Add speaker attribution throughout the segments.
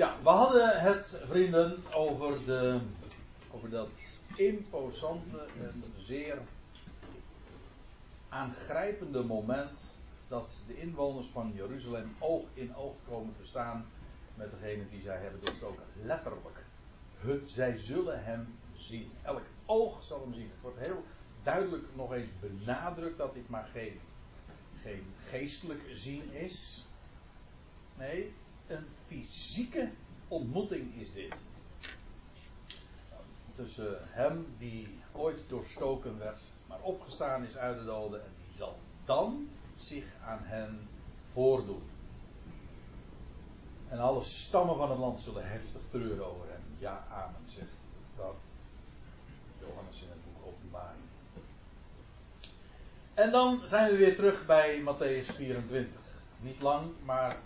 Speaker 1: Ja, we hadden het, vrienden, over, de, over dat imposante en zeer aangrijpende moment dat de inwoners van Jeruzalem oog in oog komen te staan met degene die zij hebben doorstoken. Letterlijk. zij zullen hem zien. Elk oog zal hem zien. Het wordt heel duidelijk nog eens benadrukt dat dit maar geen, geen geestelijk zien is. Nee, een fysieke ontmoeting is dit. Tussen hem die ooit doorstoken werd, maar opgestaan is uit de doden en die zal dan zich aan hen voordoen. En alle stammen van het land zullen heftig treuren over hem. Ja, amen, zegt dat Johannes in het boek Openbaring. En dan zijn we weer terug bij Matthäus 24. Niet lang, maar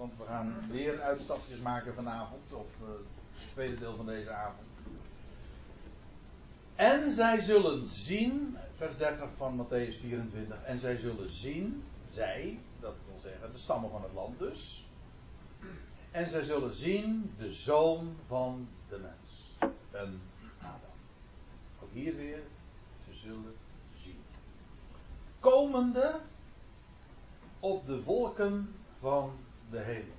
Speaker 1: want we gaan weer uitstapjes maken vanavond, of uh, het tweede deel van deze avond. En zij zullen zien, vers 30 van Matthäus 24, en zij zullen zien, zij, dat wil zeggen de stammen van het land dus, en zij zullen zien de zoon van de mens, en Adam. Ook hier weer, ze zullen zien. Komende op de wolken van de hemel.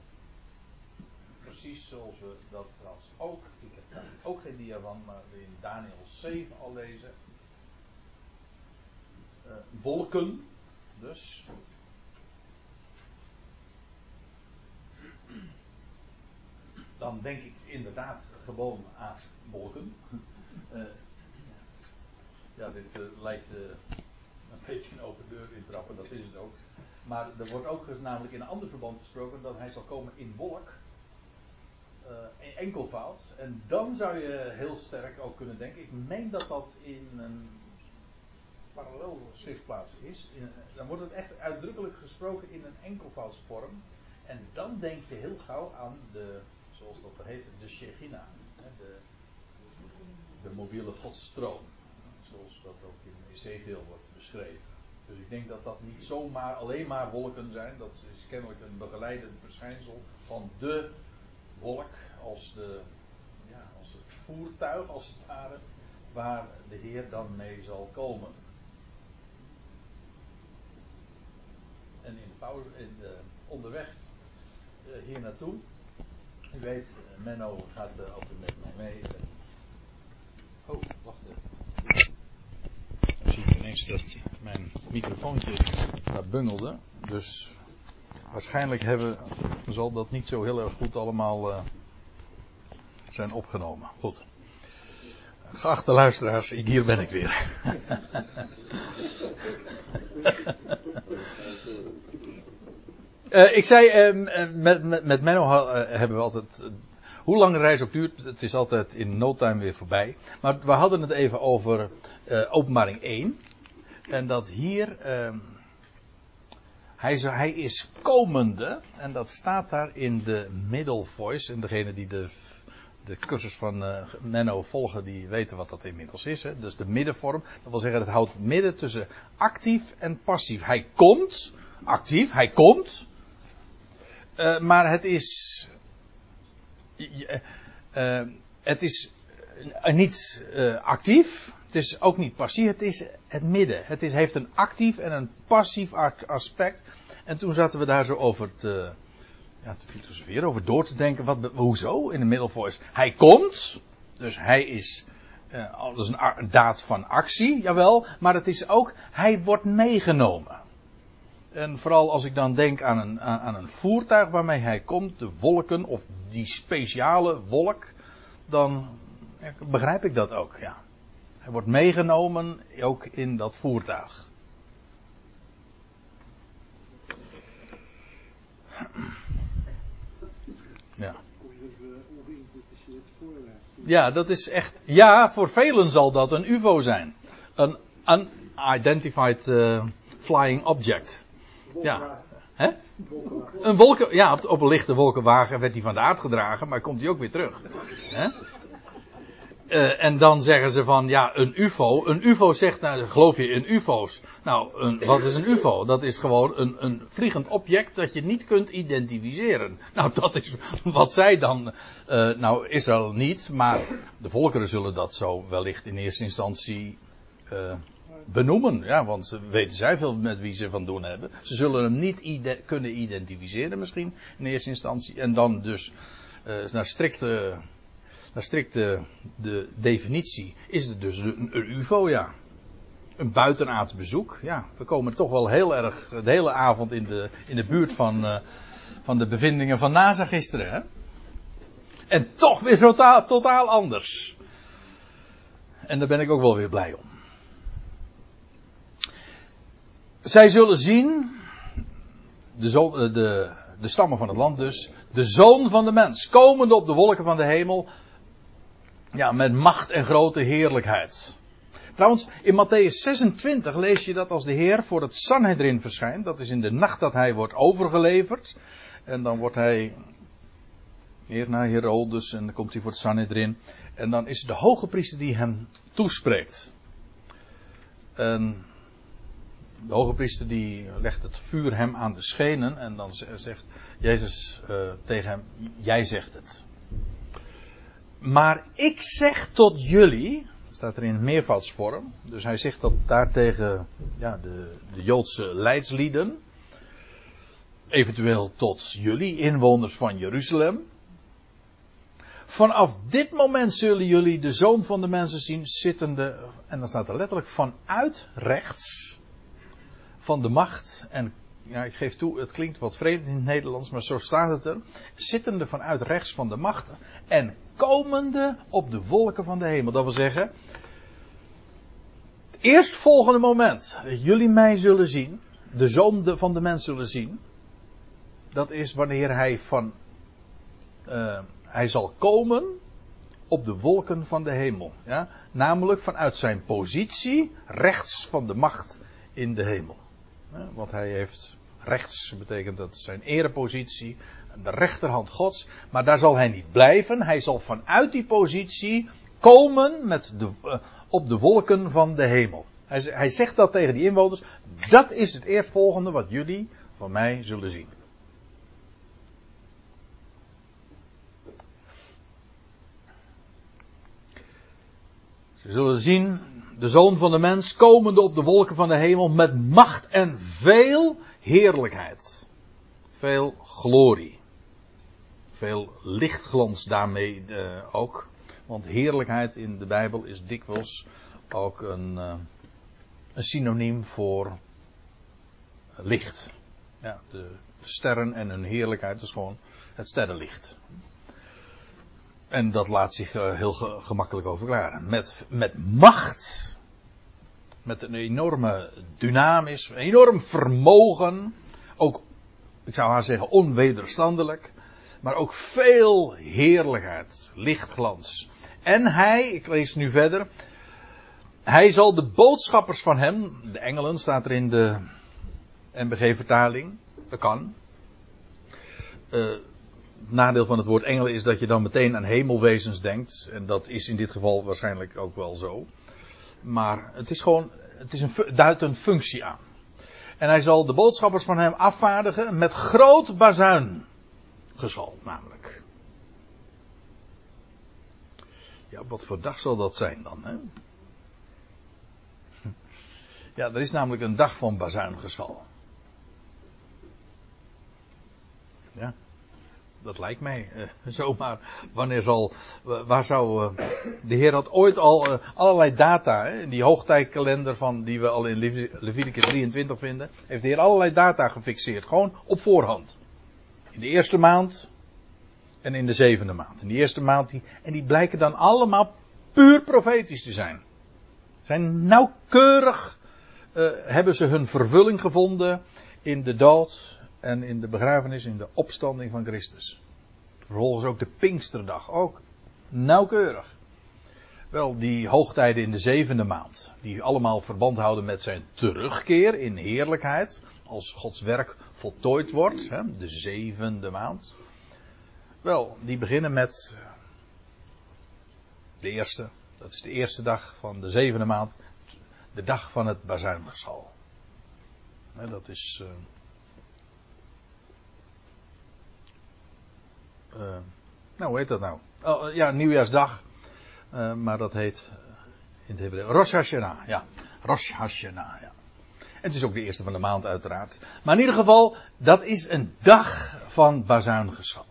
Speaker 1: Precies zoals we dat trouwens ook, ik heb daar ook geen dia van, maar we in Daniel 7 al lezen. Uh, wolken, dus. Dan denk ik inderdaad gewoon aan wolken. Uh, ja, dit uh, lijkt een beetje een open deur in trappen, dat is het ook. Maar er wordt ook namelijk in een ander verband gesproken dat hij zal komen in wolk. Uh, enkelvoud. En dan zou je heel sterk ook kunnen denken. Ik meen dat dat in een parallel schriftplaats is. In, dan wordt het echt uitdrukkelijk gesproken in een enkelvoudsvorm. En dan denk je heel gauw aan de, zoals dat heet, de Shechina. De, de mobiele godstroom. Zoals dat ook in Ezekiel wordt beschreven. Dus ik denk dat dat niet zomaar alleen maar wolken zijn. Dat is kennelijk een begeleidend verschijnsel van de wolk als, de, ja, als het voertuig, als het ware, waar de Heer dan mee zal komen. En in de, pauze, onderweg uh, hier naartoe, u weet, Menno gaat altijd met mij mee. Oh, wacht even. Zie ik ineens dat mijn microfoontje daar bungelde. Dus waarschijnlijk hebben, zal dat niet zo heel erg goed allemaal uh, zijn opgenomen. Goed. Geachte luisteraars, ik, hier ben ik weer. uh, ik zei, uh, met, met, met Menno hebben we altijd hoe lang de reis ook duurt, het is altijd in no time weer voorbij. Maar we hadden het even over uh, openbaring 1. En dat hier, uh, hij, hij, is komende, en dat staat daar in de middle voice. En degene die de, de cursus van uh, Menno volgen, die weten wat dat inmiddels is. Hè? Dus de middenvorm. Dat wil zeggen, het houdt midden tussen actief en passief. Hij komt, actief, hij komt. Uh, maar het is uh, het is niet uh, actief. Het is ook niet passief. Het is het midden. Het is, heeft een actief en een passief aspect. En toen zaten we daar zo over te, ja, te filosoferen, over door te denken. Wat, hoezo in de voice? Hij komt. Dus hij is. Dat is een daad van actie, jawel. Maar het is ook. Hij wordt meegenomen. En vooral als ik dan denk aan een, aan een voertuig waarmee hij komt, de wolken of die speciale wolk, dan begrijp ik dat ook, ja. Hij wordt meegenomen ook in dat voertuig. Ja. Ja, dat is echt. Ja, voor velen zal dat een UFO zijn. Een unidentified uh, flying object. Ja. Hè? Een wolken, ja, op, een lichte wolkenwagen werd hij van de aard gedragen, maar komt hij ook weer terug. Hè? Uh, en dan zeggen ze van, ja, een ufo. Een ufo zegt, nou, geloof je in ufo's? Nou, een, wat is een ufo? Dat is gewoon een, een vliegend object dat je niet kunt identificeren. Nou, dat is wat zij dan, uh, nou, Israël niet, maar de volkeren zullen dat zo wellicht in eerste instantie uh, benoemen. Ja, want ze weten zij veel met wie ze van doen hebben. Ze zullen hem niet kunnen identificeren misschien in eerste instantie. En dan dus naar strikte naar strikt de, de definitie is het dus een, een UFO, ja. Een buitenaards bezoek. Ja, we komen toch wel heel erg de hele avond in de, in de buurt van, uh, van de bevindingen van NASA gisteren. Hè? En toch weer totaal, totaal anders. En daar ben ik ook wel weer blij om. Zij zullen zien, de, zo, de, de stammen van het land dus, de zoon van de mens, komende op de wolken van de hemel, ja, met macht en grote heerlijkheid. Trouwens, in Matthäus 26 lees je dat als de Heer voor het Sanhedrin verschijnt. Dat is in de nacht dat hij wordt overgeleverd. En dan wordt hij eerst naar Herodes en dan komt hij voor het Sanhedrin. En dan is het de hoge priester die hem toespreekt. En de hoge priester die legt het vuur hem aan de schenen en dan zegt Jezus uh, tegen hem, jij zegt het. Maar ik zeg tot jullie, staat er in meervoudsvorm, dus hij zegt dat daar tegen ja, de, de Joodse leidslieden, eventueel tot jullie, inwoners van Jeruzalem. Vanaf dit moment zullen jullie de zoon van de mensen zien zittende, en dan staat er letterlijk vanuit rechts, van de macht en ja, ik geef toe, het klinkt wat vreemd in het Nederlands, maar zo staat het er. Zittende vanuit rechts van de macht en komende op de wolken van de hemel. Dat wil zeggen, het eerstvolgende moment dat jullie mij zullen zien, de zoon van de mens zullen zien, dat is wanneer hij van, uh, hij zal komen op de wolken van de hemel. Ja? Namelijk vanuit zijn positie rechts van de macht in de hemel. Want hij heeft rechts, betekent dat zijn erepositie, de rechterhand Gods. Maar daar zal hij niet blijven. Hij zal vanuit die positie komen met de, uh, op de wolken van de hemel. Hij, hij zegt dat tegen die inwoners. Dat is het eerstvolgende wat jullie van mij zullen zien. Ze zullen zien de zoon van de mens komende op de wolken van de hemel met macht en veel heerlijkheid. Veel glorie. Veel lichtglans daarmee uh, ook. Want heerlijkheid in de Bijbel is dikwijls ook een, uh, een synoniem voor licht. Ja, de sterren en hun heerlijkheid is gewoon het sterrenlicht. En dat laat zich uh, heel ge gemakkelijk overklaren. Met, met macht met een enorme dynamisch, een enorm vermogen. Ook, ik zou haar zeggen, onwederstandelijk. Maar ook veel heerlijkheid, lichtglans. En hij, ik lees nu verder. Hij zal de boodschappers van hem, de engelen staat er in de MBG-vertaling. Dat kan. Uh, het nadeel van het woord engelen is dat je dan meteen aan hemelwezens denkt. En dat is in dit geval waarschijnlijk ook wel zo. Maar het is gewoon, het is een, duidt een functie aan. En hij zal de boodschappers van hem afvaardigen met groot bazuingeschal, namelijk. Ja, wat voor dag zal dat zijn dan, hè? Ja, er is namelijk een dag van bazuingeschal. Ja dat lijkt mij uh, zomaar. Wanneer zal, waar zou, uh, de Heer had ooit al uh, allerlei data, hè, die hoogtijdkalender van, die we al in Leviticus 23 vinden, heeft de Heer allerlei data gefixeerd, gewoon op voorhand. In de eerste maand en in de zevende maand. In die eerste maand, die, en die blijken dan allemaal puur profetisch te zijn. Zijn nauwkeurig, hebben ze hun vervulling gevonden in de dood en in de begrafenis, in de opstanding van Christus. Vervolgens ook de Pinksterdag, ook nauwkeurig. Wel, die hoogtijden in de zevende maand, die allemaal verband houden met zijn terugkeer in heerlijkheid, als Gods werk voltooid wordt, hè, de zevende maand. Wel, die beginnen met de eerste, Dat is de eerste dag van de zevende maand. De dag van het bazuingeschal. Dat is. Uh, nou, hoe heet dat nou? Oh, ja, nieuwjaarsdag. Uh, maar dat heet in het Hebreeuws Rosh Hashanah. Ja, Rosh Hashanah. Ja. Het is ook de eerste van de maand uiteraard. Maar in ieder geval, dat is een dag van bazuingeschal.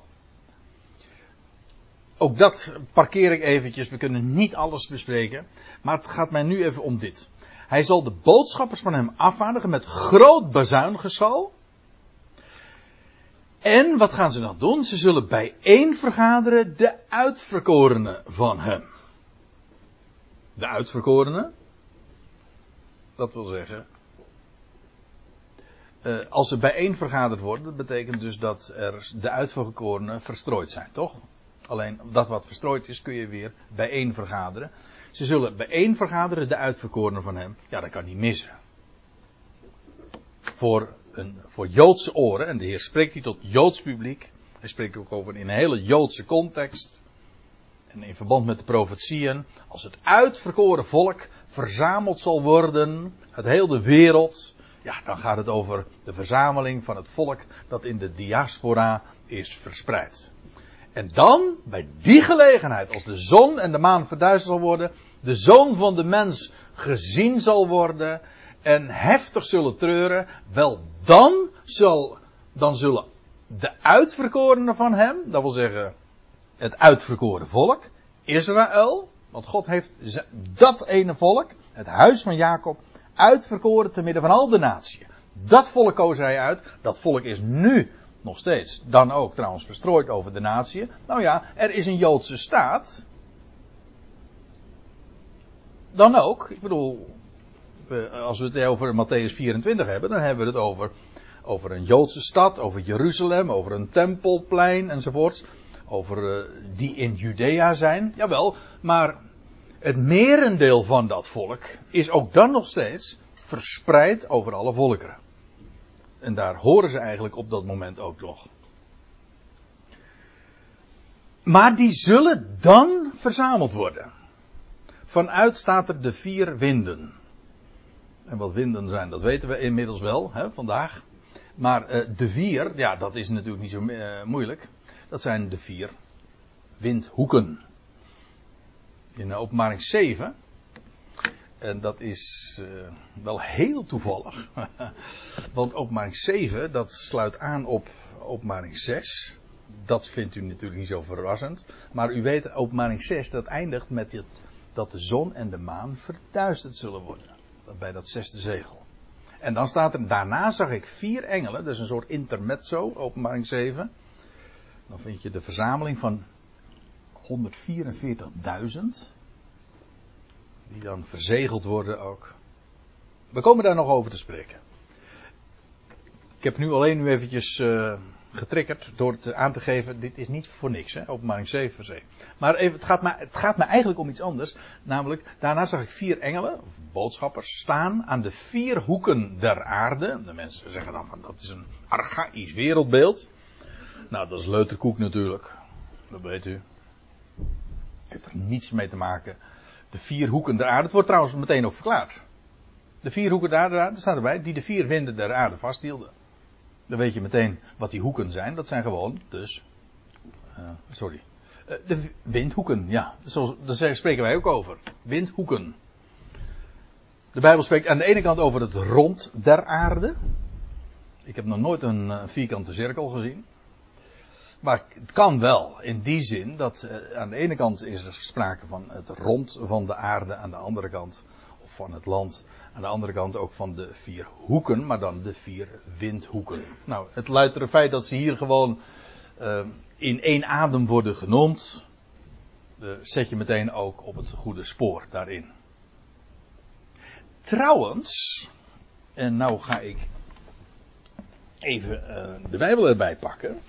Speaker 1: Ook dat parkeer ik eventjes. We kunnen niet alles bespreken. Maar het gaat mij nu even om dit. Hij zal de boodschappers van hem afvaardigen met groot bazuingeschal. En wat gaan ze dan doen? Ze zullen bijeen vergaderen de uitverkorenen van hem. De uitverkorenen? Dat wil zeggen. Uh, als ze bijeen vergaderd worden, dat betekent dus dat er de uitverkorenen verstrooid zijn, toch? Alleen dat wat verstrooid is, kun je weer bijeen vergaderen. Ze zullen bijeen vergaderen, de uitverkorenen van hem. Ja, dat kan niet missen. Voor, een, voor Joodse oren, en de Heer spreekt hier tot Joods publiek. Hij spreekt ook over in een hele Joodse context. En in verband met de profetieën. Als het uitverkoren volk verzameld zal worden uit heel de wereld. Ja, dan gaat het over de verzameling van het volk dat in de diaspora is verspreid. En dan, bij die gelegenheid, als de zon en de maan verduisterd zal worden, de zoon van de mens gezien zal worden en heftig zullen treuren, wel dan, zal, dan zullen de uitverkorenen van hem, dat wil zeggen het uitverkoren volk, Israël, want God heeft dat ene volk, het huis van Jacob, uitverkoren te midden van al de naties. Dat volk koos hij uit, dat volk is nu nog steeds. Dan ook trouwens verstrooid over de natie. Nou ja, er is een Joodse staat. Dan ook. Ik bedoel, als we het over Matthäus 24 hebben, dan hebben we het over, over een Joodse stad, over Jeruzalem, over een tempelplein enzovoorts. Over uh, die in Judea zijn. Jawel, maar het merendeel van dat volk is ook dan nog steeds verspreid over alle volkeren. En daar horen ze eigenlijk op dat moment ook nog. Maar die zullen dan verzameld worden. Vanuit staat er de vier winden. En wat winden zijn, dat weten we inmiddels wel, hè, vandaag. Maar uh, de vier, ja, dat is natuurlijk niet zo uh, moeilijk. Dat zijn de vier windhoeken. In openbaring 7 en dat is uh, wel heel toevallig. Want openbaring 7, dat sluit aan op openbaring 6. Dat vindt u natuurlijk niet zo verrassend. Maar u weet, openbaring 6, dat eindigt met dit, dat de zon en de maan verduisterd zullen worden. Bij dat zesde zegel. En dan staat er, daarna zag ik vier engelen. Is een soort intermezzo, openbaring 7. Dan vind je de verzameling van 144.000 die dan verzegeld worden ook. We komen daar nog over te spreken. Ik heb nu alleen nu eventjes uh, getriggerd door het aan te geven, dit is niet voor niks, hè, openbaring 7 vers Maar even, het, gaat me, het gaat me eigenlijk om iets anders. Namelijk, daarna zag ik vier engelen, boodschappers, staan aan de vier hoeken der aarde. De mensen zeggen dan van, dat is een archaïsch wereldbeeld. Nou, dat is leuterkoek natuurlijk. Dat weet u. Heeft er niets mee te maken de vier hoeken der aarde. Het wordt trouwens meteen ook verklaard. De vier hoeken der aarde, daar staat erbij, die de vier winden der aarde vasthielden. Dan weet je meteen wat die hoeken zijn. Dat zijn gewoon, dus, uh, sorry. Uh, de windhoeken, ja. Zo, daar spreken wij ook over. Windhoeken. De Bijbel spreekt aan de ene kant over het rond der aarde. Ik heb nog nooit een uh, vierkante cirkel gezien. Maar het kan wel in die zin dat aan de ene kant is er sprake van het rond van de aarde, aan de andere kant of van het land, aan de andere kant ook van de vier hoeken, maar dan de vier windhoeken. Nou, het leidt er feit dat ze hier gewoon uh, in één adem worden genoemd. Uh, zet je meteen ook op het goede spoor daarin. Trouwens, en nou ga ik even de Bijbel erbij pakken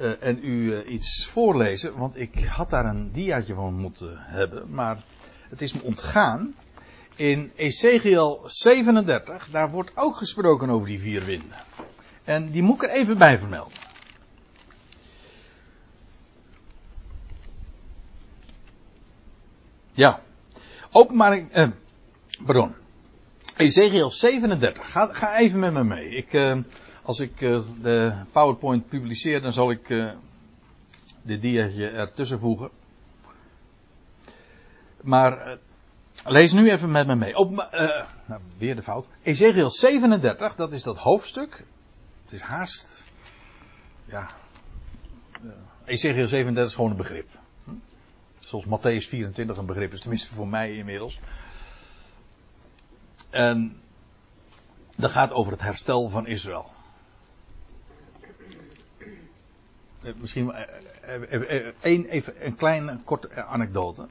Speaker 1: uh, en u iets voorlezen, want ik had daar een diaatje van moeten hebben, maar het is me ontgaan. In Ezekiel 37, daar wordt ook gesproken over die vier winden. En die moet ik er even bij vermelden. Ja. Openbaring, eh, pardon. Ezekiel 37. Ga, ga even met me mee. Ik, eh, als ik eh, de PowerPoint publiceer, dan zal ik eh, dit diaatje ertussen voegen. Maar eh, lees nu even met me mee. Op, eh, nou, weer de fout. Ezekiel 37, dat is dat hoofdstuk. Het is haast. Ja. Uh, Ezekiel 37 is gewoon een begrip. Hm? Zoals Matthäus 24 een begrip is, tenminste voor mij inmiddels. En dat gaat over het herstel van Israël. Eh, Misschien een, even een kleine korte anekdote.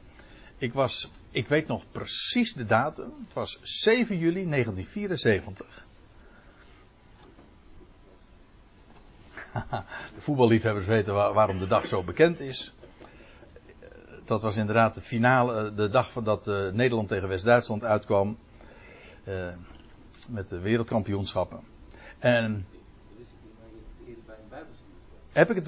Speaker 1: Ik was, ik weet nog precies de datum. Het was 7 juli 1974. De voetballiefhebbers weten waarom de dag zo bekend is. Dat was inderdaad de finale, de dag dat Nederland tegen West-Duitsland uitkwam. Uh, met de wereldkampioenschappen. En. Heb ik het.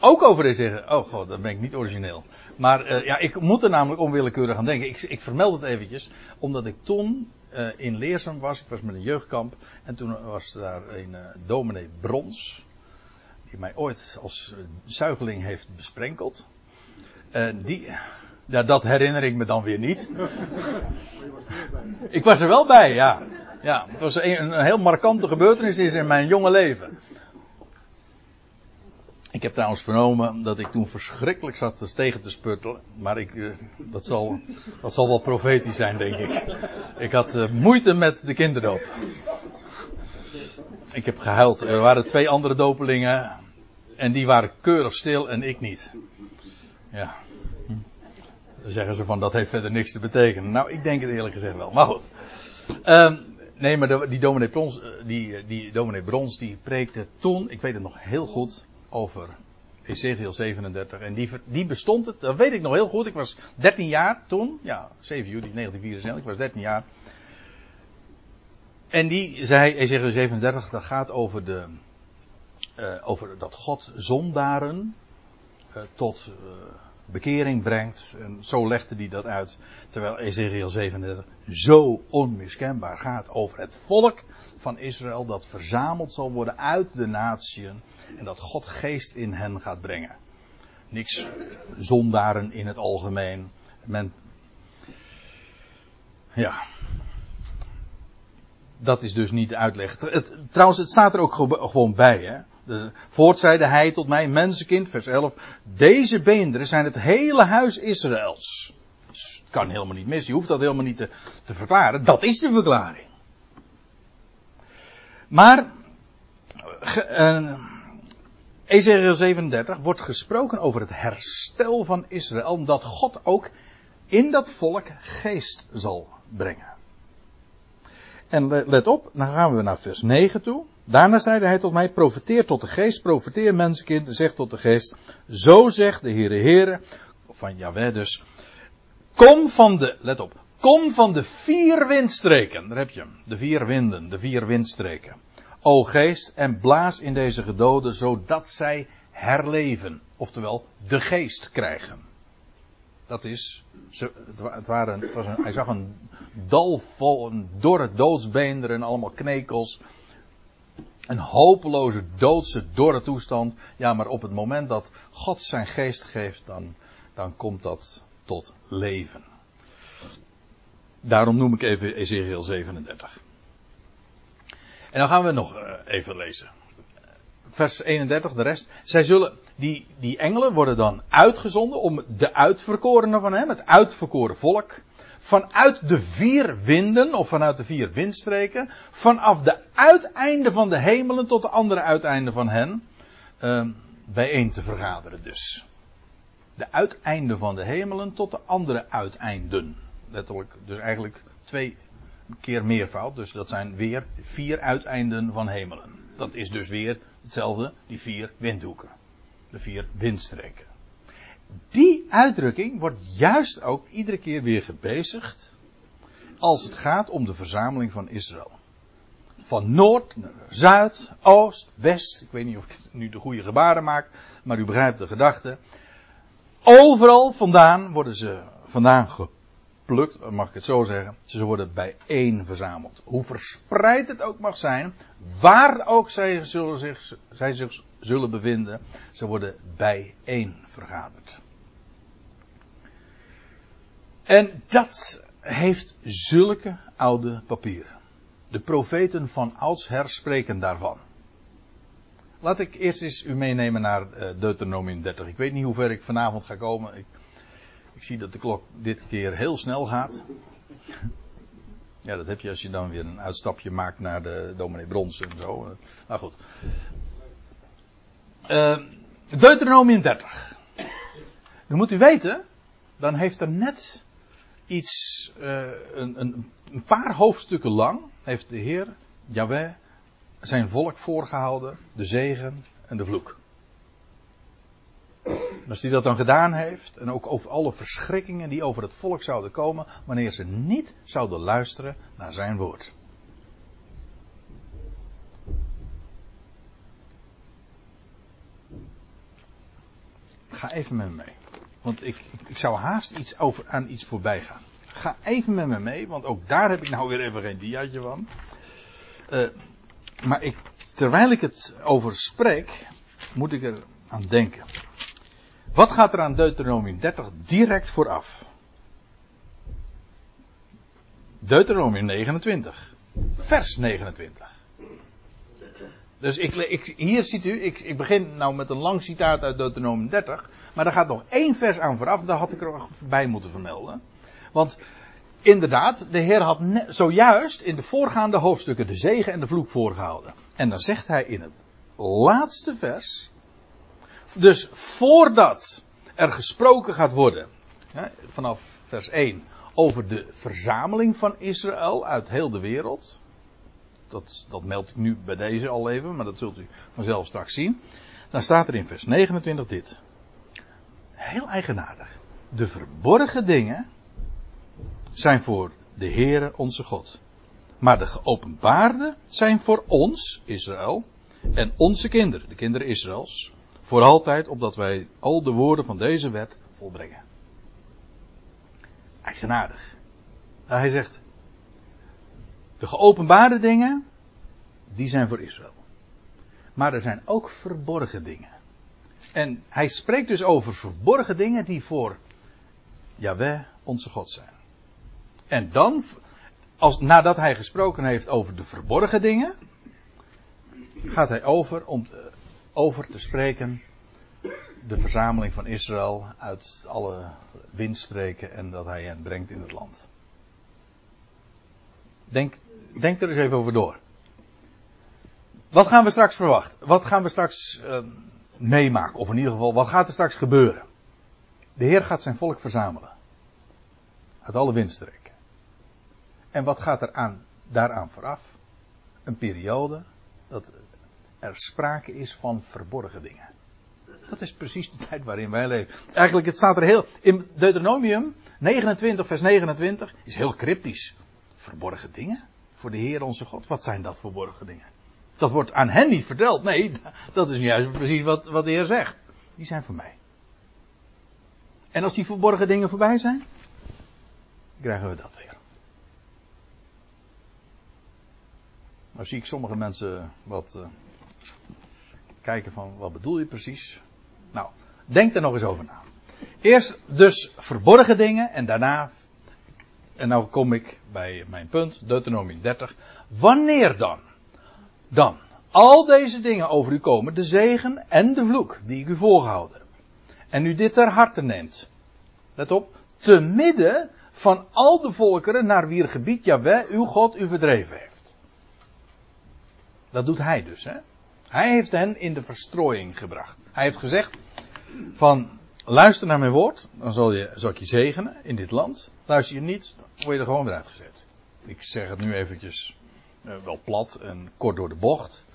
Speaker 1: Ook over deze. Oh god, dan ben ik niet origineel. Maar uh, ja, ik moet er namelijk onwillekeurig aan denken. Ik, ik vermeld het eventjes. Omdat ik toen uh, in Leersum was. Ik was met een jeugdkamp. En toen was daar een uh, dominee Brons. Die mij ooit als zuigeling heeft besprenkeld. En die. Ja, dat herinner ik me dan weer niet. ik was er wel bij, ja. Ja, het was een, een heel markante gebeurtenis in mijn jonge leven. Ik heb trouwens vernomen dat ik toen verschrikkelijk zat tegen te sputtelen. Maar ik, dat, zal, dat zal wel profetisch zijn, denk ik. Ik had uh, moeite met de kinderdoop. Ik heb gehuild. Er waren twee andere dopelingen. En die waren keurig stil en ik niet. Ja. Dan zeggen ze van dat heeft verder niks te betekenen. Nou, ik denk het eerlijk gezegd wel. Maar goed. Um, nee, maar die dominee Brons, die, die dominee Brons, die preekte toen, ik weet het nog heel goed, over Ezekiel 37. En die, die bestond het, dat weet ik nog heel goed. Ik was 13 jaar toen, ja, 7 juli 1974, ik was 13 jaar. En die zei, Ezekiel 37, dat gaat over de, uh, over dat God zondaren uh, tot uh, bekering brengt. En zo legde hij dat uit. Terwijl Ezekiel 37 zo onmiskenbaar gaat over het volk van Israël dat verzameld zal worden uit de natieën. En dat God geest in hen gaat brengen. Niks zondaren in het algemeen. Men, ja. Dat is dus niet de uitleg. Trouwens, het staat er ook gewoon bij. Hè? De, voort zeide hij tot mij, mensenkind, vers 11. Deze beenderen zijn het hele huis Israëls. Dus het kan helemaal niet mis. Je hoeft dat helemaal niet te, te verklaren. Dat is de verklaring. Maar, uh, Ezekiel 37 wordt gesproken over het herstel van Israël. Omdat God ook in dat volk geest zal brengen. En let op, dan gaan we naar vers 9 toe. Daarna zeide hij tot mij, profeteer tot de geest, profeteer mensenkind, zeg tot de geest, zo zegt de Heere Heere, van Jaweh dus, kom van de, let op, kom van de vier windstreken, daar heb je hem, de vier winden, de vier windstreken. O geest, en blaas in deze gedoden, zodat zij herleven, oftewel de geest krijgen. Dat is, het, waren, het was een, hij zag een dal vol, een dorre doodsbeenderen en allemaal knekels. Een hopeloze, doodse, dorre toestand. Ja, maar op het moment dat God zijn geest geeft, dan, dan komt dat tot leven. Daarom noem ik even Ezekiel 37. En dan gaan we nog even lezen. Vers 31, de rest. Zij zullen, die, die engelen worden dan uitgezonden om de uitverkorenen van hem, het uitverkoren volk, vanuit de vier winden, of vanuit de vier windstreken, vanaf de uiteinden van de hemelen tot de andere uiteinden van hen, uh, bijeen te vergaderen dus. De uiteinden van de hemelen tot de andere uiteinden. Letterlijk, dus eigenlijk twee keer meervoud, dus dat zijn weer vier uiteinden van hemelen. Dat is dus weer hetzelfde, die vier windhoeken. De vier windstreken. Die uitdrukking wordt juist ook iedere keer weer gebezigd als het gaat om de verzameling van Israël. Van noord zuid, oost, west. Ik weet niet of ik nu de goede gebaren maak, maar u begrijpt de gedachte. Overal vandaan worden ze vandaan geplukt, mag ik het zo zeggen. Ze worden bijeen verzameld. Hoe verspreid het ook mag zijn, waar ook zij, zullen zich, zij zich zullen bevinden, ze worden bijeen vergaderd. En dat heeft zulke oude papieren. De profeten van oudsher spreken daarvan. Laat ik eerst eens u meenemen naar eh, Deuteronomium 30. Ik weet niet hoe ver ik vanavond ga komen. Ik, ik zie dat de klok dit keer heel snel gaat. Ja, dat heb je als je dan weer een uitstapje maakt naar de dominee Brons en zo. Nou goed. Uh, Deuteronomium 30. Dan moet u weten, dan heeft er net iets, uh, een, een, een, paar hoofdstukken lang, heeft de Heer, Yahweh, zijn volk voorgehouden, de zegen en de vloek. Als hij dat dan gedaan heeft, en ook over alle verschrikkingen die over het volk zouden komen, wanneer ze niet zouden luisteren naar zijn woord. Ga even met me mee. Want ik, ik zou haast iets over, aan iets voorbij gaan. Ga even met me mee, want ook daar heb ik nou weer even geen diaatje van. Uh, maar ik, terwijl ik het over spreek, moet ik er aan denken. Wat gaat er aan Deuteronomium 30 direct vooraf? Deuteronomium 29, vers 29. Dus ik, ik, hier ziet u, ik, ik begin nou met een lang citaat uit Deuteronomium 30, maar daar gaat nog één vers aan vooraf, daar had ik er bij moeten vermelden. Want inderdaad, de Heer had zojuist in de voorgaande hoofdstukken de zegen en de vloek voorgehouden. En dan zegt hij in het laatste vers, dus voordat er gesproken gaat worden, vanaf vers 1, over de verzameling van Israël uit heel de wereld. Dat, dat meld ik nu bij deze al even, maar dat zult u vanzelf straks zien. Dan staat er in vers 29 dit. Heel eigenaardig. De verborgen dingen zijn voor de Heere onze God. Maar de geopenbaarde zijn voor ons, Israël, en onze kinderen, de kinderen Israëls, voor altijd, opdat wij al de woorden van deze wet volbrengen. Eigenaardig. Hij zegt, de geopenbaarde dingen, die zijn voor Israël. Maar er zijn ook verborgen dingen. En hij spreekt dus over verborgen dingen die voor Yahweh onze God zijn. En dan, als, nadat hij gesproken heeft over de verborgen dingen, gaat hij over om te, over te spreken de verzameling van Israël uit alle windstreken en dat hij hen brengt in het land. Denk, denk er eens even over door. Wat gaan we straks verwachten? Wat gaan we straks uh, meemaken? Of in ieder geval, wat gaat er straks gebeuren? De Heer gaat zijn volk verzamelen. Uit alle windstreken. En wat gaat er aan, daaraan vooraf? Een periode dat er sprake is van verborgen dingen. Dat is precies de tijd waarin wij leven. Eigenlijk, het staat er heel. In Deuteronomium 29, vers 29 is heel cryptisch. Verborgen dingen voor de Heer onze God. Wat zijn dat verborgen dingen? Dat wordt aan hen niet verteld. Nee, dat is juist precies wat, wat de Heer zegt. Die zijn voor mij. En als die verborgen dingen voorbij zijn, krijgen we dat weer. Nou zie ik sommige mensen wat uh, kijken van wat bedoel je precies. Nou, denk er nog eens over na. Eerst dus verborgen dingen en daarna, en nou kom ik bij mijn punt, Deuteronomium 30. Wanneer dan? Dan, al deze dingen over u komen, de zegen en de vloek die ik u voorgehouden heb. En u dit ter harte neemt. Let op, te midden van al de volkeren naar wier gebied Jahweh, uw God, u verdreven heeft. Dat doet hij dus. Hè? Hij heeft hen in de verstrooiing gebracht. Hij heeft gezegd van luister naar mijn woord, dan zal, je, zal ik je zegenen in dit land. Luister je niet, dan word je er gewoon weer uitgezet. Ik zeg het nu eventjes uh, wel plat en kort door de bocht.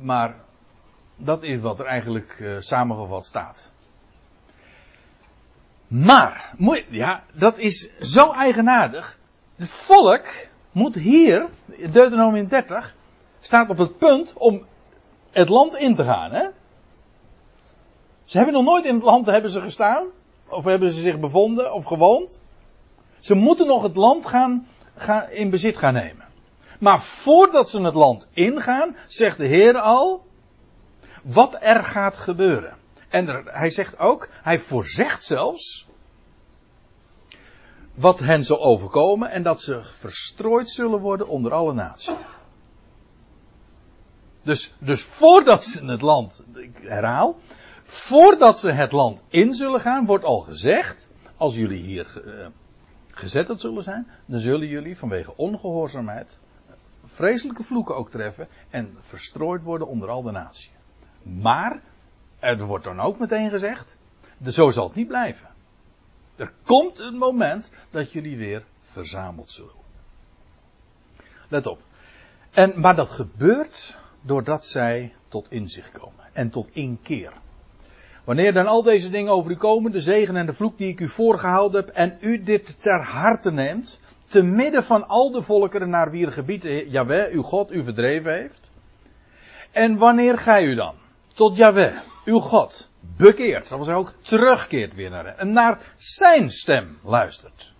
Speaker 1: Maar dat is wat er eigenlijk uh, samengevat staat. Maar, ja, dat is zo eigenaardig. Het volk moet hier, Deuteronomium 30, staat op het punt om het land in te gaan. Hè? Ze hebben nog nooit in het land hebben ze gestaan. Of hebben ze zich bevonden of gewoond? Ze moeten nog het land gaan, gaan, in bezit gaan nemen. Maar voordat ze het land ingaan, zegt de Heer al wat er gaat gebeuren. En hij zegt ook, hij voorzegt zelfs wat hen zal overkomen en dat ze verstrooid zullen worden onder alle naties. Dus, dus voordat ze het land, ik herhaal, voordat ze het land in zullen gaan, wordt al gezegd, als jullie hier uh, gezet zullen zijn, dan zullen jullie vanwege ongehoorzaamheid vreselijke vloeken ook treffen en verstrooid worden onder al de naties. Maar, er wordt dan ook meteen gezegd, de, zo zal het niet blijven. Er komt een moment dat jullie weer verzameld zullen worden. Let op. En, maar dat gebeurt doordat zij tot inzicht komen en tot inkeer. Wanneer dan al deze dingen over u komen, de zegen en de vloek die ik u voorgehouden heb, en u dit ter harte neemt, te midden van al de volkeren naar wier gebied Jaweh, uw God, u verdreven heeft. En wanneer gij u dan tot Jaweh, uw God, bekeert, dat was ook terugkeert weer naar hem, en naar zijn stem luistert.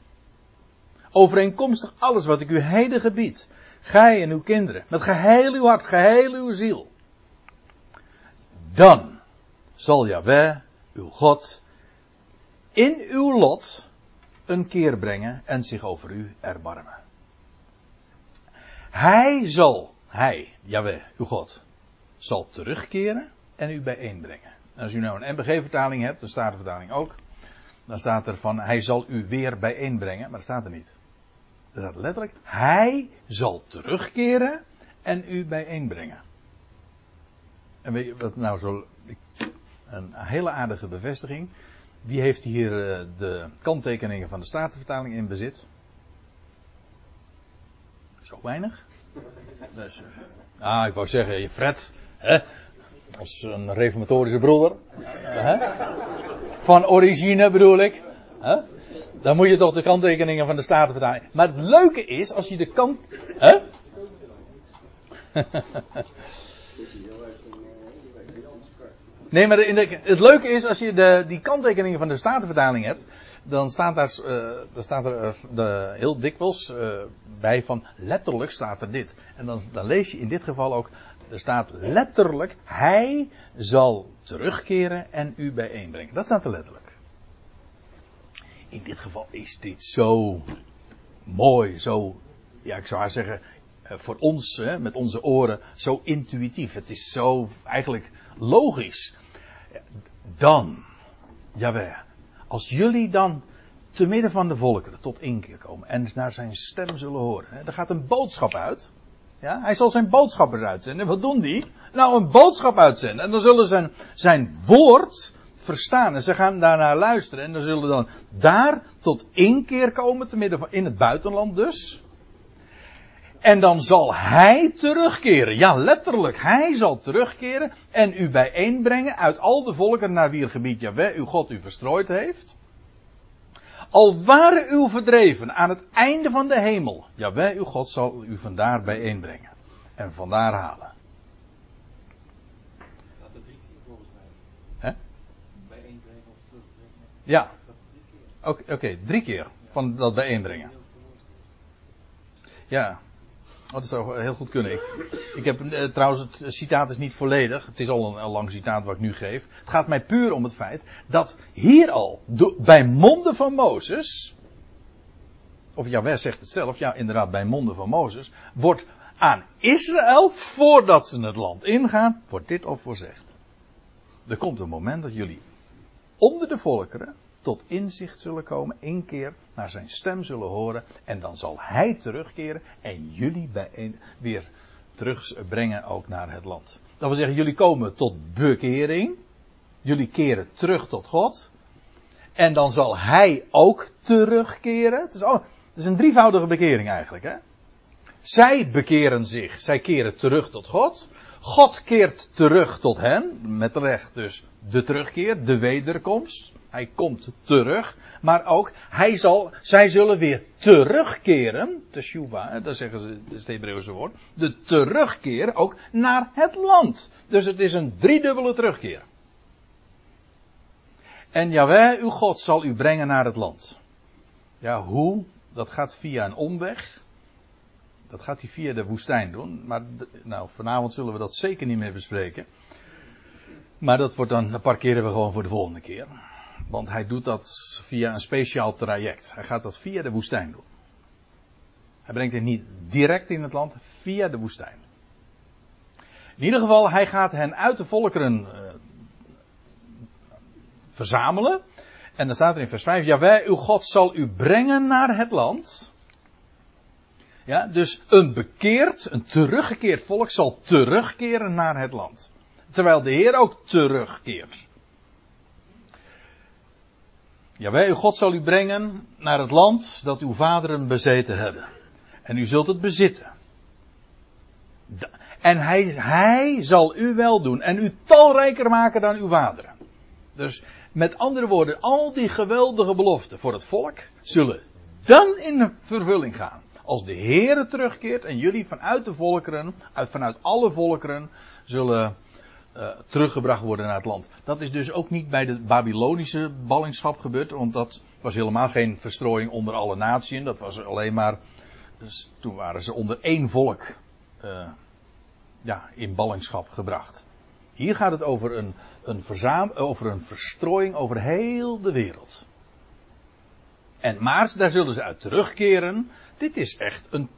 Speaker 1: Overeenkomstig alles wat ik u heden gebied, gij en uw kinderen, met geheel uw hart, geheel uw ziel. Dan zal Jaweh, uw God, in uw lot een keer brengen en zich over u erbarmen. Hij zal, hij, Jaweh, uw God, zal terugkeren en u bijeenbrengen. En als u nou een MBG-vertaling hebt, de Statenvertaling ook, dan staat er van, hij zal u weer bijeenbrengen, maar dat staat er niet. Er letterlijk, hij zal terugkeren en u bijeenbrengen. En weet je wat nou zo, een hele aardige bevestiging. Wie heeft hier eh, de kanttekeningen van de Statenvertaling in bezit? Zo weinig. Dus, ah, ik wou zeggen, Fred, hè? als een reformatorische broeder. Hè? Van origine bedoel ik. Hè? Dan moet je toch de kanttekeningen van de Statenvertaling. Maar het leuke is, als je de kant. Hè? Nee, maar de, het leuke is, als je de, die kanttekeningen van de Statenvertaling hebt, dan staat daar, uh, dan staat er uh, de, heel dikwijls uh, bij van letterlijk staat er dit. En dan, dan lees je in dit geval ook, er staat letterlijk, hij zal terugkeren en u bijeenbrengen. Dat staat er letterlijk. In dit geval is dit zo mooi, zo, ja ik zou haar zeggen, voor ons, hè, met onze oren, zo intuïtief. Het is zo eigenlijk logisch. Dan, jawel, als jullie dan te midden van de volkeren tot inkeer komen en naar zijn stem zullen horen. Hè, er gaat een boodschap uit. Ja, hij zal zijn boodschappers uitzenden. En wat doen die? Nou, een boodschap uitzenden. En dan zullen zijn, zijn woord verstaan. En ze gaan daarnaar luisteren. En dan zullen dan daar tot inkeer komen, te midden van, in het buitenland dus. En dan zal hij terugkeren. Ja, letterlijk. Hij zal terugkeren en u bijeenbrengen uit al de volken naar wier gebied Jaweh, uw God, u verstrooid heeft. Al waren u verdreven aan het einde van de hemel. Jaweh, uw God zal u vandaar bijeenbrengen. En vandaar halen.
Speaker 2: Dat er drie keer volgens mij.
Speaker 1: Hè?
Speaker 2: Bijeenbrengen of terugbrengen.
Speaker 1: Ja. Oké, drie keer van dat bijeenbrengen. Ja. Oh, dat zou heel goed kunnen. Ik, ik heb eh, trouwens, het citaat is niet volledig. Het is al een, lang citaat wat ik nu geef. Het gaat mij puur om het feit dat hier al, bij monden van Mozes, of Jaweh zegt het zelf, ja inderdaad bij monden van Mozes, wordt aan Israël, voordat ze het land ingaan, wordt dit op voorzegd. Er komt een moment dat jullie onder de volkeren tot inzicht zullen komen, één keer naar zijn stem zullen horen en dan zal hij terugkeren en jullie weer terugbrengen ook naar het land. Dat wil zeggen, jullie komen tot bekering, jullie keren terug tot God en dan zal hij ook terugkeren. Het is, al, het is een drievoudige bekering eigenlijk. Hè? Zij bekeren zich, zij keren terug tot God. God keert terug tot hen, met recht dus de terugkeer, de wederkomst. Hij komt terug, maar ook hij zal, zij zullen weer terugkeren, teshuva, dat zeggen ze, dat is het Hebreeuwse woord, de terugkeer ook naar het land. Dus het is een driedubbele terugkeer. En Jaweh, uw God, zal u brengen naar het land. Ja, hoe? Dat gaat via een omweg. Dat gaat hij via de woestijn doen. Maar nou, vanavond zullen we dat zeker niet meer bespreken. Maar dat wordt dan, dat parkeren we gewoon voor de volgende keer. Want hij doet dat via een speciaal traject. Hij gaat dat via de woestijn doen. Hij brengt het niet direct in het land, via de woestijn. In ieder geval, hij gaat hen uit de volkeren uh, verzamelen. En dan staat er in vers 5: Jawel, uw God zal u brengen naar het land. Ja, dus een bekeerd, een teruggekeerd volk zal terugkeren naar het land. Terwijl de Heer ook terugkeert. Jawel, uw God zal u brengen naar het land dat uw vaderen bezeten hebben. En u zult het bezitten. En hij, hij zal u wel doen en u talrijker maken dan uw vaderen. Dus met andere woorden, al die geweldige beloften voor het volk zullen dan in vervulling gaan. Als de Heere terugkeert en jullie vanuit de volkeren, uit, vanuit alle volkeren, zullen uh, teruggebracht worden naar het land. Dat is dus ook niet bij de Babylonische ballingschap gebeurd, want dat was helemaal geen verstrooiing onder alle naties. Dat was alleen maar, dus toen waren ze onder één volk uh, ja, in ballingschap gebracht. Hier gaat het over een, een, over een verstrooiing over heel de wereld. En maar daar zullen ze uit terugkeren. Dit is echt een,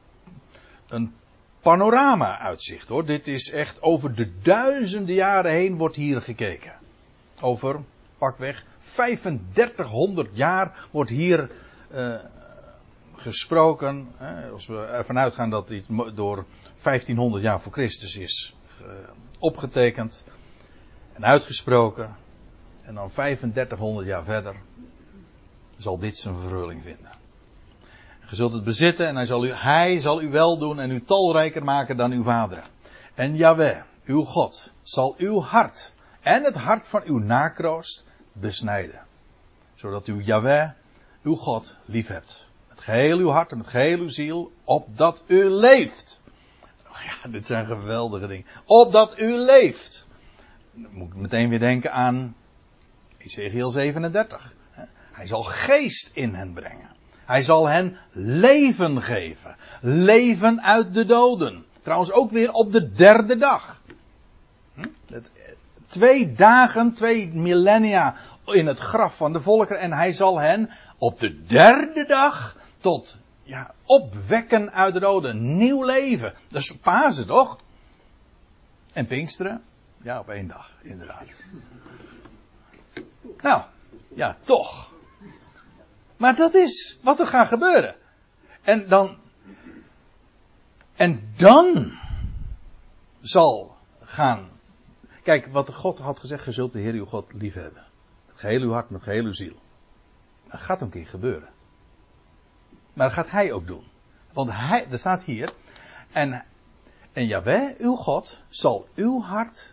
Speaker 1: een panorama uitzicht hoor. Dit is echt over de duizenden jaren heen wordt hier gekeken. Over, pakweg, 3500 jaar wordt hier uh, gesproken. Hè, als we ervan uitgaan dat dit door 1500 jaar voor Christus is uh, opgetekend en uitgesproken. En dan 3500 jaar verder zal dit zijn vervulling vinden. Je zult het bezitten en hij zal, u, hij zal u wel doen en u talrijker maken dan uw vaderen. En Yahweh, uw God, zal uw hart en het hart van uw nakroost besnijden. Zodat u Yahweh, uw God, lief hebt. Met geheel uw hart en met geheel uw ziel, opdat u leeft. Ja, dit zijn geweldige dingen. Opdat u leeft. Dan moet ik meteen weer denken aan Ezekiel 37. Hij zal geest in hen brengen. Hij zal hen leven geven. Leven uit de doden. Trouwens ook weer op de derde dag. Hm? Twee dagen, twee millennia in het graf van de volkeren. En hij zal hen op de derde dag tot ja, opwekken uit de doden. Nieuw leven. Dat is Pasen toch? En Pinksteren? Ja, op één dag, inderdaad. Nou, ja, toch. Maar dat is wat er gaat gebeuren. En dan. En dan zal gaan. Kijk, wat God had gezegd: Je zult de Heer uw God liefhebben. Met geheel uw hart, met geheel uw ziel. Dat gaat een keer gebeuren. Maar dat gaat hij ook doen. Want hij, er staat hier. En, en Jaweh, uw God, zal uw hart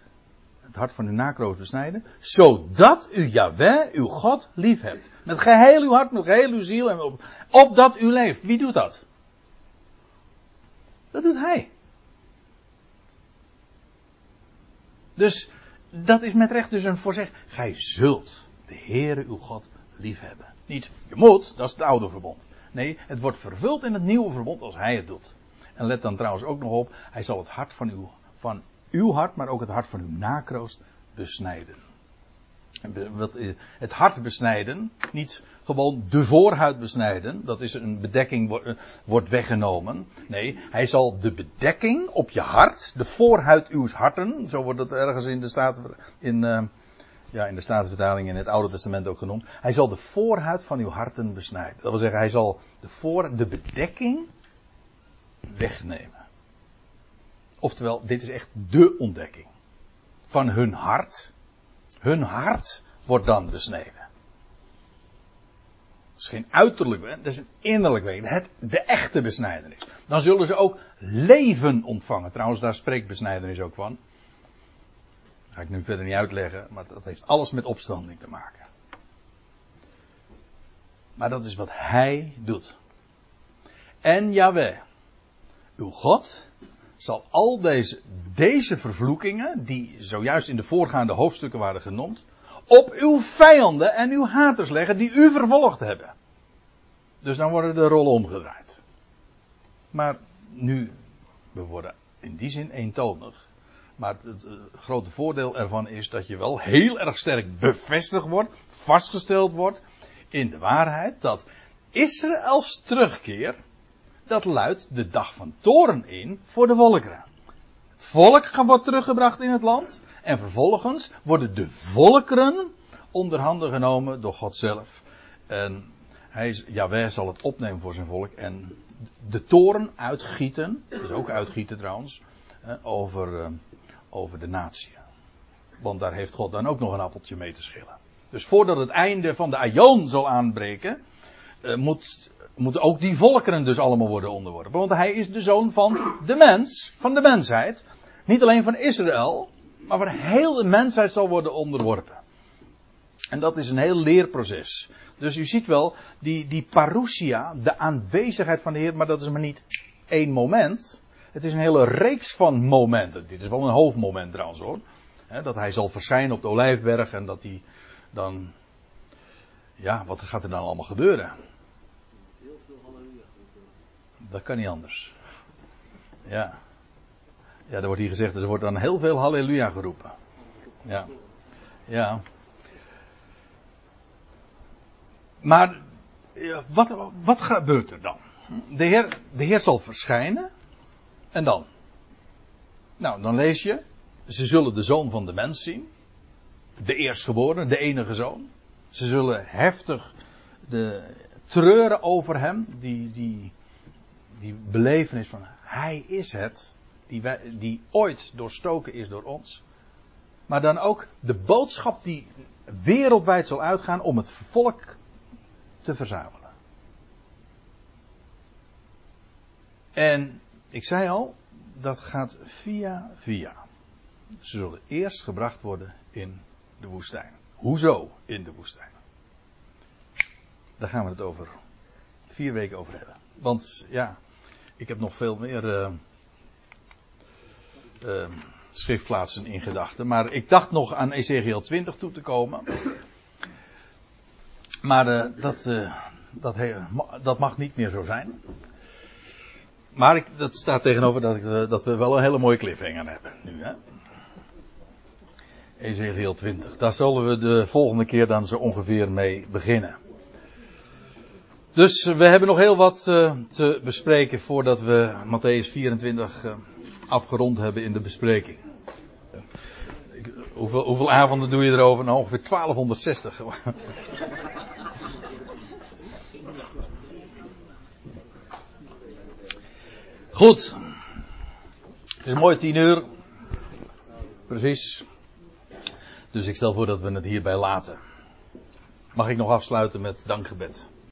Speaker 1: het hart van uw nakroos besnijden, zodat u Yahweh, uw God, lief hebt. Met geheel uw hart, met geheel uw ziel en op, opdat u leeft. Wie doet dat? Dat doet hij. Dus dat is met recht dus een voorzeg. Gij zult de Heere uw God lief hebben. Niet je moet, dat is het oude verbond. Nee, het wordt vervuld in het nieuwe verbond als hij het doet. En let dan trouwens ook nog op, hij zal het hart van uw, van uw hart, maar ook het hart van uw nakroost besnijden. Wat, het hart besnijden, niet gewoon de voorhuid besnijden, dat is een bedekking eh, wordt weggenomen. Nee, hij zal de bedekking op je hart, de voorhuid uw harten, zo wordt het ergens in de staat in, uh, ja, in de Statenvertaling in het Oude Testament ook genoemd. Hij zal de voorhuid van uw harten besnijden. Dat wil zeggen, hij zal de, voor, de bedekking wegnemen. Oftewel, dit is echt de ontdekking. Van hun hart. Hun hart wordt dan besneden. Dat is geen uiterlijk, dat is een innerlijk weten. Het, de echte besnijdenis. Dan zullen ze ook leven ontvangen. Trouwens, daar spreekt besnijdenis ook van. Dat ga ik nu verder niet uitleggen, maar dat heeft alles met opstanding te maken. Maar dat is wat hij doet. En Yahweh, uw God, zal al deze, deze vervloekingen, die zojuist in de voorgaande hoofdstukken waren genoemd, op uw vijanden en uw haters leggen die u vervolgd hebben. Dus dan worden de rollen omgedraaid. Maar nu, we worden in die zin eentonig. Maar het, het, grote voordeel ervan is dat je wel heel erg sterk bevestigd wordt, vastgesteld wordt in de waarheid dat Israëls terugkeer, dat luidt de dag van toren in voor de volkeren. Het volk wordt teruggebracht in het land en vervolgens worden de volkeren onder handen genomen door God zelf. En hij, Jaweh zal het opnemen voor zijn volk en de toren uitgieten, dus ook uitgieten trouwens, over, eh, over de natie. Want daar heeft God dan ook nog een appeltje mee te schillen. Dus voordat het einde van de Aion zal aanbreken, uh, moet, moeten ook die volkeren dus allemaal worden onderworpen. Want hij is de zoon van de mens, van de mensheid. Niet alleen van Israël, maar voor heel de mensheid zal worden onderworpen. En dat is een heel leerproces. Dus u ziet wel, die, die parousia, de aanwezigheid van de Heer, maar dat is maar niet één moment. Het is een hele reeks van momenten. Dit is wel een hoofdmoment trouwens hoor. dat hij zal verschijnen op de Olijfberg en dat hij dan. Ja, wat gaat er dan allemaal gebeuren? Dat kan niet anders. Ja. Ja, er wordt hier gezegd, er wordt dan heel veel halleluja geroepen. Ja. Ja. Maar, wat, wat gebeurt er dan? De Heer, de Heer zal verschijnen. En dan? Nou, dan lees je. Ze zullen de zoon van de mens zien. De eerstgeborene, de enige zoon. Ze zullen heftig de, treuren over hem. Die, die, die belevenis van hij is het. Die, die ooit doorstoken is door ons. Maar dan ook de boodschap die wereldwijd zal uitgaan om het volk te verzamelen. En ik zei al, dat gaat via via. Ze zullen eerst gebracht worden in de woestijn. Hoezo in de woestijn? Daar gaan we het over vier weken over hebben. Want ja, ik heb nog veel meer uh, uh, schriftplaatsen in gedachten. Maar ik dacht nog aan Ezekiel 20 toe te komen. Maar uh, dat, dat, dat mag niet meer zo zijn. Maar ik, dat staat tegenover dat, ik, dat, we wel een hele mooie cliffhanger hebben nu. Hè? Ezekiel 20. Daar zullen we de volgende keer dan zo ongeveer mee beginnen. Dus we hebben nog heel wat uh, te bespreken voordat we Matthäus 24 uh, afgerond hebben in de bespreking. Hoeveel, hoeveel, avonden doe je erover? Nou, ongeveer 1260. Goed. Het is mooi tien uur. Precies. Dus ik stel voor dat we het hierbij laten. Mag ik nog afsluiten met dankgebed?